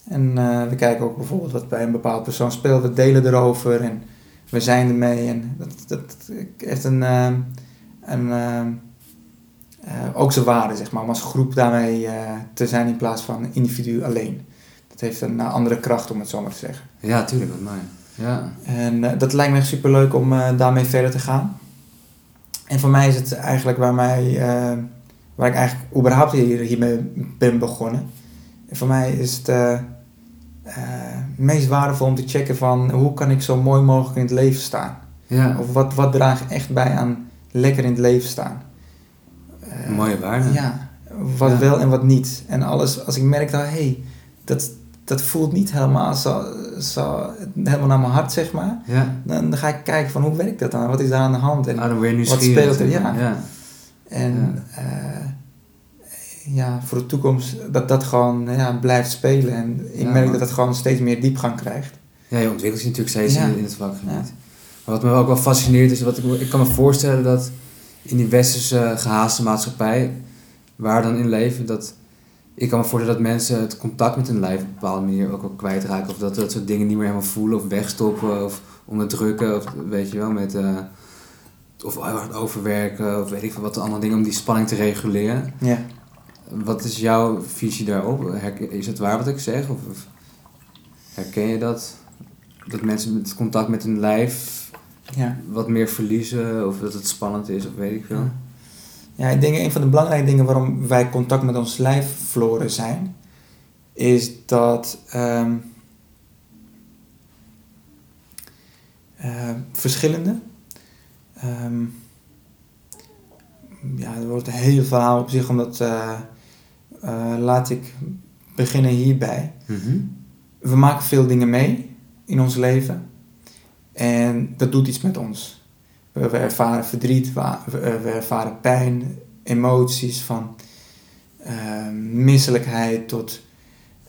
en we kijken ook bijvoorbeeld wat bij een bepaald persoon speelt. We delen erover en we zijn ermee. En dat, dat heeft een, ehm, een, ehm, eh, ook zijn waarde, zeg maar. Om als groep daarmee te zijn in plaats van individu alleen. Dat heeft een eh, andere kracht, om het zo maar te zeggen. Ja, tuurlijk, wat mooi. Ja. En eh, dat lijkt me echt superleuk om eh, daarmee verder te gaan. En voor mij is het eigenlijk waar, mij, waar ik eigenlijk überhaupt hier, hiermee ben begonnen. En voor mij is het het meest waardevol om te checken van hoe kan ik zo mooi mogelijk in het leven staan. Ja, Of wat, wat draagt echt bij aan lekker in het leven staan. Mooie waarde. Ja, wat Ja. wel en wat niet. En alles, als ik merk dat, hé, hey, dat, dat voelt niet helemaal zo, zo, helemaal naar mijn hart, zeg maar. Ja. Dan ga ik kijken van hoe werkt dat dan? Wat is daar aan de hand? En, Ah, dan wat speelt er? Ja. maar. ja. en ja. ja, voor de toekomst dat dat gewoon ja, blijft spelen. En ik merk dat het gewoon steeds meer diepgang krijgt. Ja, je ontwikkelt je natuurlijk steeds in, het vakgebied. Maar wat me ook wel fascineert is, wat ik, ik kan me voorstellen dat in die westerse gehaaste maatschappij, waar dan in leven, dat ik kan me voorstellen dat mensen het contact met hun lijf op een bepaalde manier ook wel kwijtraken. Of dat dat soort dingen niet meer helemaal voelen of wegstoppen of onderdrukken. Of weet je wel, met, eh, of overwerken of weet ik veel wat andere dingen om die spanning te reguleren. Ja. Wat is jouw visie daarop? Herken- Is het waar wat ik zeg? Of, of herken je dat? Dat mensen het contact met hun lijf Ja. wat meer verliezen? Of dat het spannend is? Of weet ik veel? ja, ik denk een van de belangrijke dingen waarom wij contact met ons lijf verloren zijn, is dat ehm, eh, verschillende. ehm, ja, er wordt een heel verhaal op zich, omdat eh, eh, laat ik beginnen hierbij. Mhm. we maken veel dingen mee in ons leven. En dat doet iets met ons. We, we ervaren verdriet, we, ervaren pijn, emoties van ehm, misselijkheid tot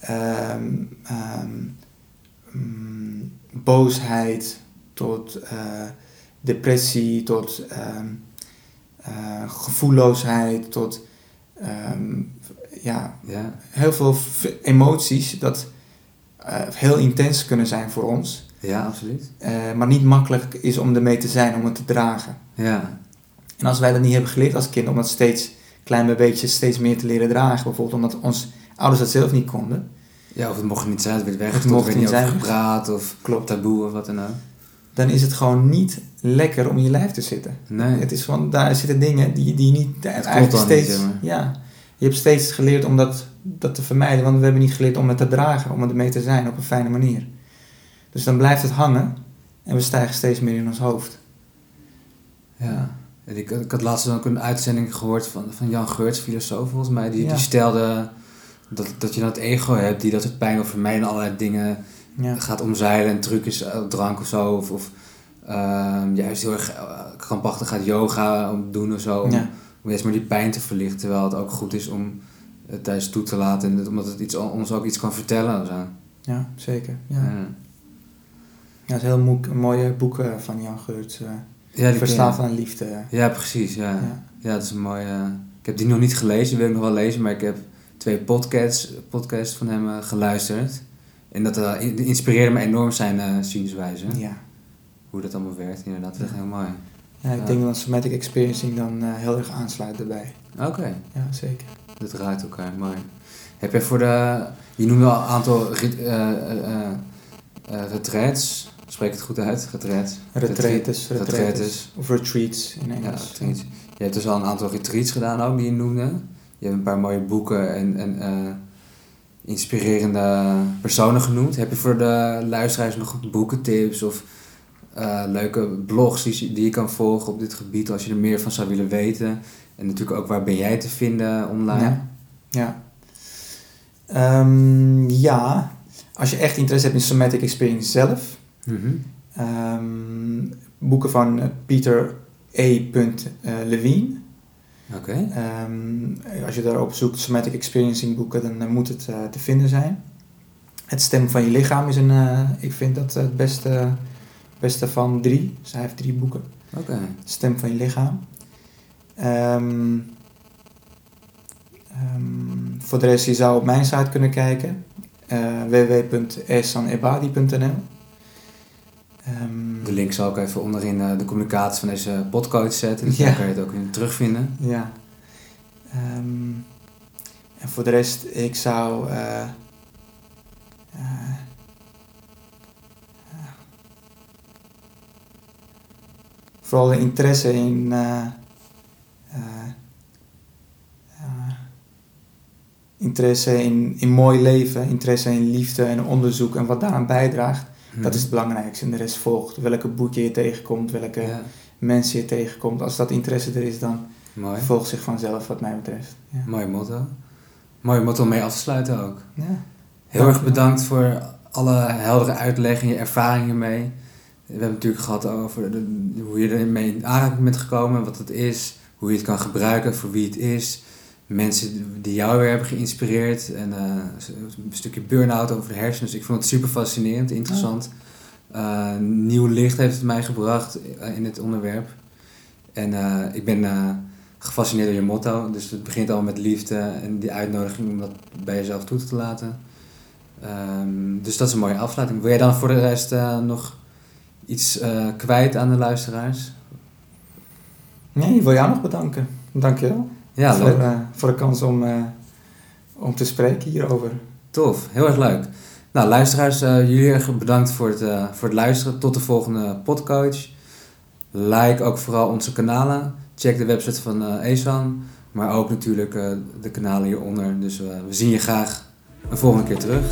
ehm, ehm, mm, boosheid, tot eh, depressie, tot eh, gevoelloosheid, tot ja, Ja, heel veel emoties dat eh, heel intens kunnen zijn voor ons, ja absoluut. eh, maar niet makkelijk is om ermee te zijn, om het te dragen. Ja, En als wij dat niet hebben geleerd als kind, om dat steeds klein bij beetje steeds meer te leren dragen, bijvoorbeeld omdat onze ouders dat zelf niet konden, ja of het mocht niet zijn, het werd Het weggestopt, mocht niet zijn. gepraat of klopt, taboe of wat dan ook. dan is het gewoon niet lekker om in je lijf te zitten. Nee, Het is van, daar zitten dingen die, die niet klopt eigenlijk niet, steeds. zeg maar. ja, je hebt steeds geleerd om dat, dat te vermijden, want we hebben niet geleerd om het te dragen, om ermee te zijn op een fijne manier. Dus dan blijft het hangen en we stijgen steeds meer in ons hoofd. Ja. En Ik, ik had laatst ook een uitzending gehoord van, van Jan Geurts, filosoof volgens mij. Die, Ja. die stelde dat, dat je dan het ego hebt die dat soort pijn wil vermijden. Allerlei dingen Ja, gaat omzeilen. En trucjes, eh, drank of zo. Of, of ehm, juist heel erg eh, krampachtig gaat yoga doen of zo. Om, ja, om juist maar die pijn te verlichten. Terwijl het ook goed is om het thuis toe te laten. En het- omdat het iets, ons ook iets kan vertellen zo. ja zeker. Ja. Ja. Dat is een heel mooie boek eh, van Jan Geurts. eh Ja, Verslaafd je. aan liefde. Ja, precies. Ja. Ja. Ja, dat is een mooie. Ik heb die nog niet gelezen, die wil ik nog wel lezen, maar ik heb twee podcasts, podcasts van hem eh, geluisterd. En dat in- inspireerde me enorm zijn zienswijze. Ja. Hoe dat allemaal werkt, inderdaad. Dat is echt heel mooi. Ja, ik Ja. denk dat somatic experiencing dan heel erg aansluit erbij. Oké, Ja, zeker. dat raakt elkaar. Mooi. Heb jij voor de. Je noemde al een aantal rit, eh Spreek het goed uit? Retraits. Retretes, Retreat- retretes. Of retreats in Ja, Engels. retreats. Je hebt dus al een aantal retreats gedaan ook, die je noemde. Je hebt een paar mooie boeken en, en eh, inspirerende personen genoemd. Heb je voor de luisteraars nog boekentips of eh, leuke blogs die, je- die je kan volgen op dit gebied als je er meer van zou willen weten? En natuurlijk ook waar ben jij te vinden online? Ja. Ja. Ehm, ja, als je echt interesse hebt in somatic experience zelf, Mhm. ehm, boeken van eh, Peter E. Levine. Oké. Ehm, als je daarop zoekt, somatic experiencing boeken, dan eh, moet het eh, te vinden zijn. Het stem van je lichaam is een, ik vind dat het beste, beste van drie. Dus hij heeft drie boeken. Oké. Stem van je lichaam. Ehm, voor de rest, je zou op mijn site kunnen kijken. www.esanebadi.nl Ehm, De link zal ik even onderin eh, de communicatie van deze podcast zetten. Dus Ja. daar kan je het ook in terugvinden. Ja. Ehm, en voor de rest, ik zou. eh, eh, vooral de interesse in. interesse in, in mooi leven, interesse in liefde en onderzoek en wat daaraan bijdraagt, dat is het belangrijkste. En de rest volgt. Welke boekje je tegenkomt, welke Ja, mensen je tegenkomt. Als dat interesse er is, dan mooi. volgt zich vanzelf, wat mij betreft. Ja. Mooi motto. Mooi motto om mee af te sluiten ook. Ja. Heel erg bedankt voor alle heldere uitleg en je ervaring hiermee. We hebben het natuurlijk gehad over de- hoe je ermee in aanraking bent gekomen, wat het is, hoe je het kan gebruiken, voor wie het is. Mensen die jou weer hebben geïnspireerd en eh, een stukje burn-out over de hersenen. Dus ik vond het super fascinerend, interessant. Eh, nieuw licht heeft het mij gebracht eh, in het onderwerp. En eh, ik ben gefascineerd door je motto. Dus het begint al met liefde en die uitnodiging om dat bij jezelf toe te laten. Ehm, dus dat is een mooie afsluiting. Wil jij dan voor de rest eh, nog iets eh, kwijt aan de luisteraars? Nee, ik wil jou nog bedanken. Dankjewel. Ja, voor, leuk. eh, voor de kans om, eh, om te spreken hierover. Tof, heel erg leuk. Nou, luisteraars, eh, jullie erg bedankt voor het, voor het luisteren. Tot de volgende podcoach. Like ook vooral onze kanalen. Check de website van eh Esan. Maar ook natuurlijk de kanalen hieronder. Dus we zien je graag een volgende keer terug.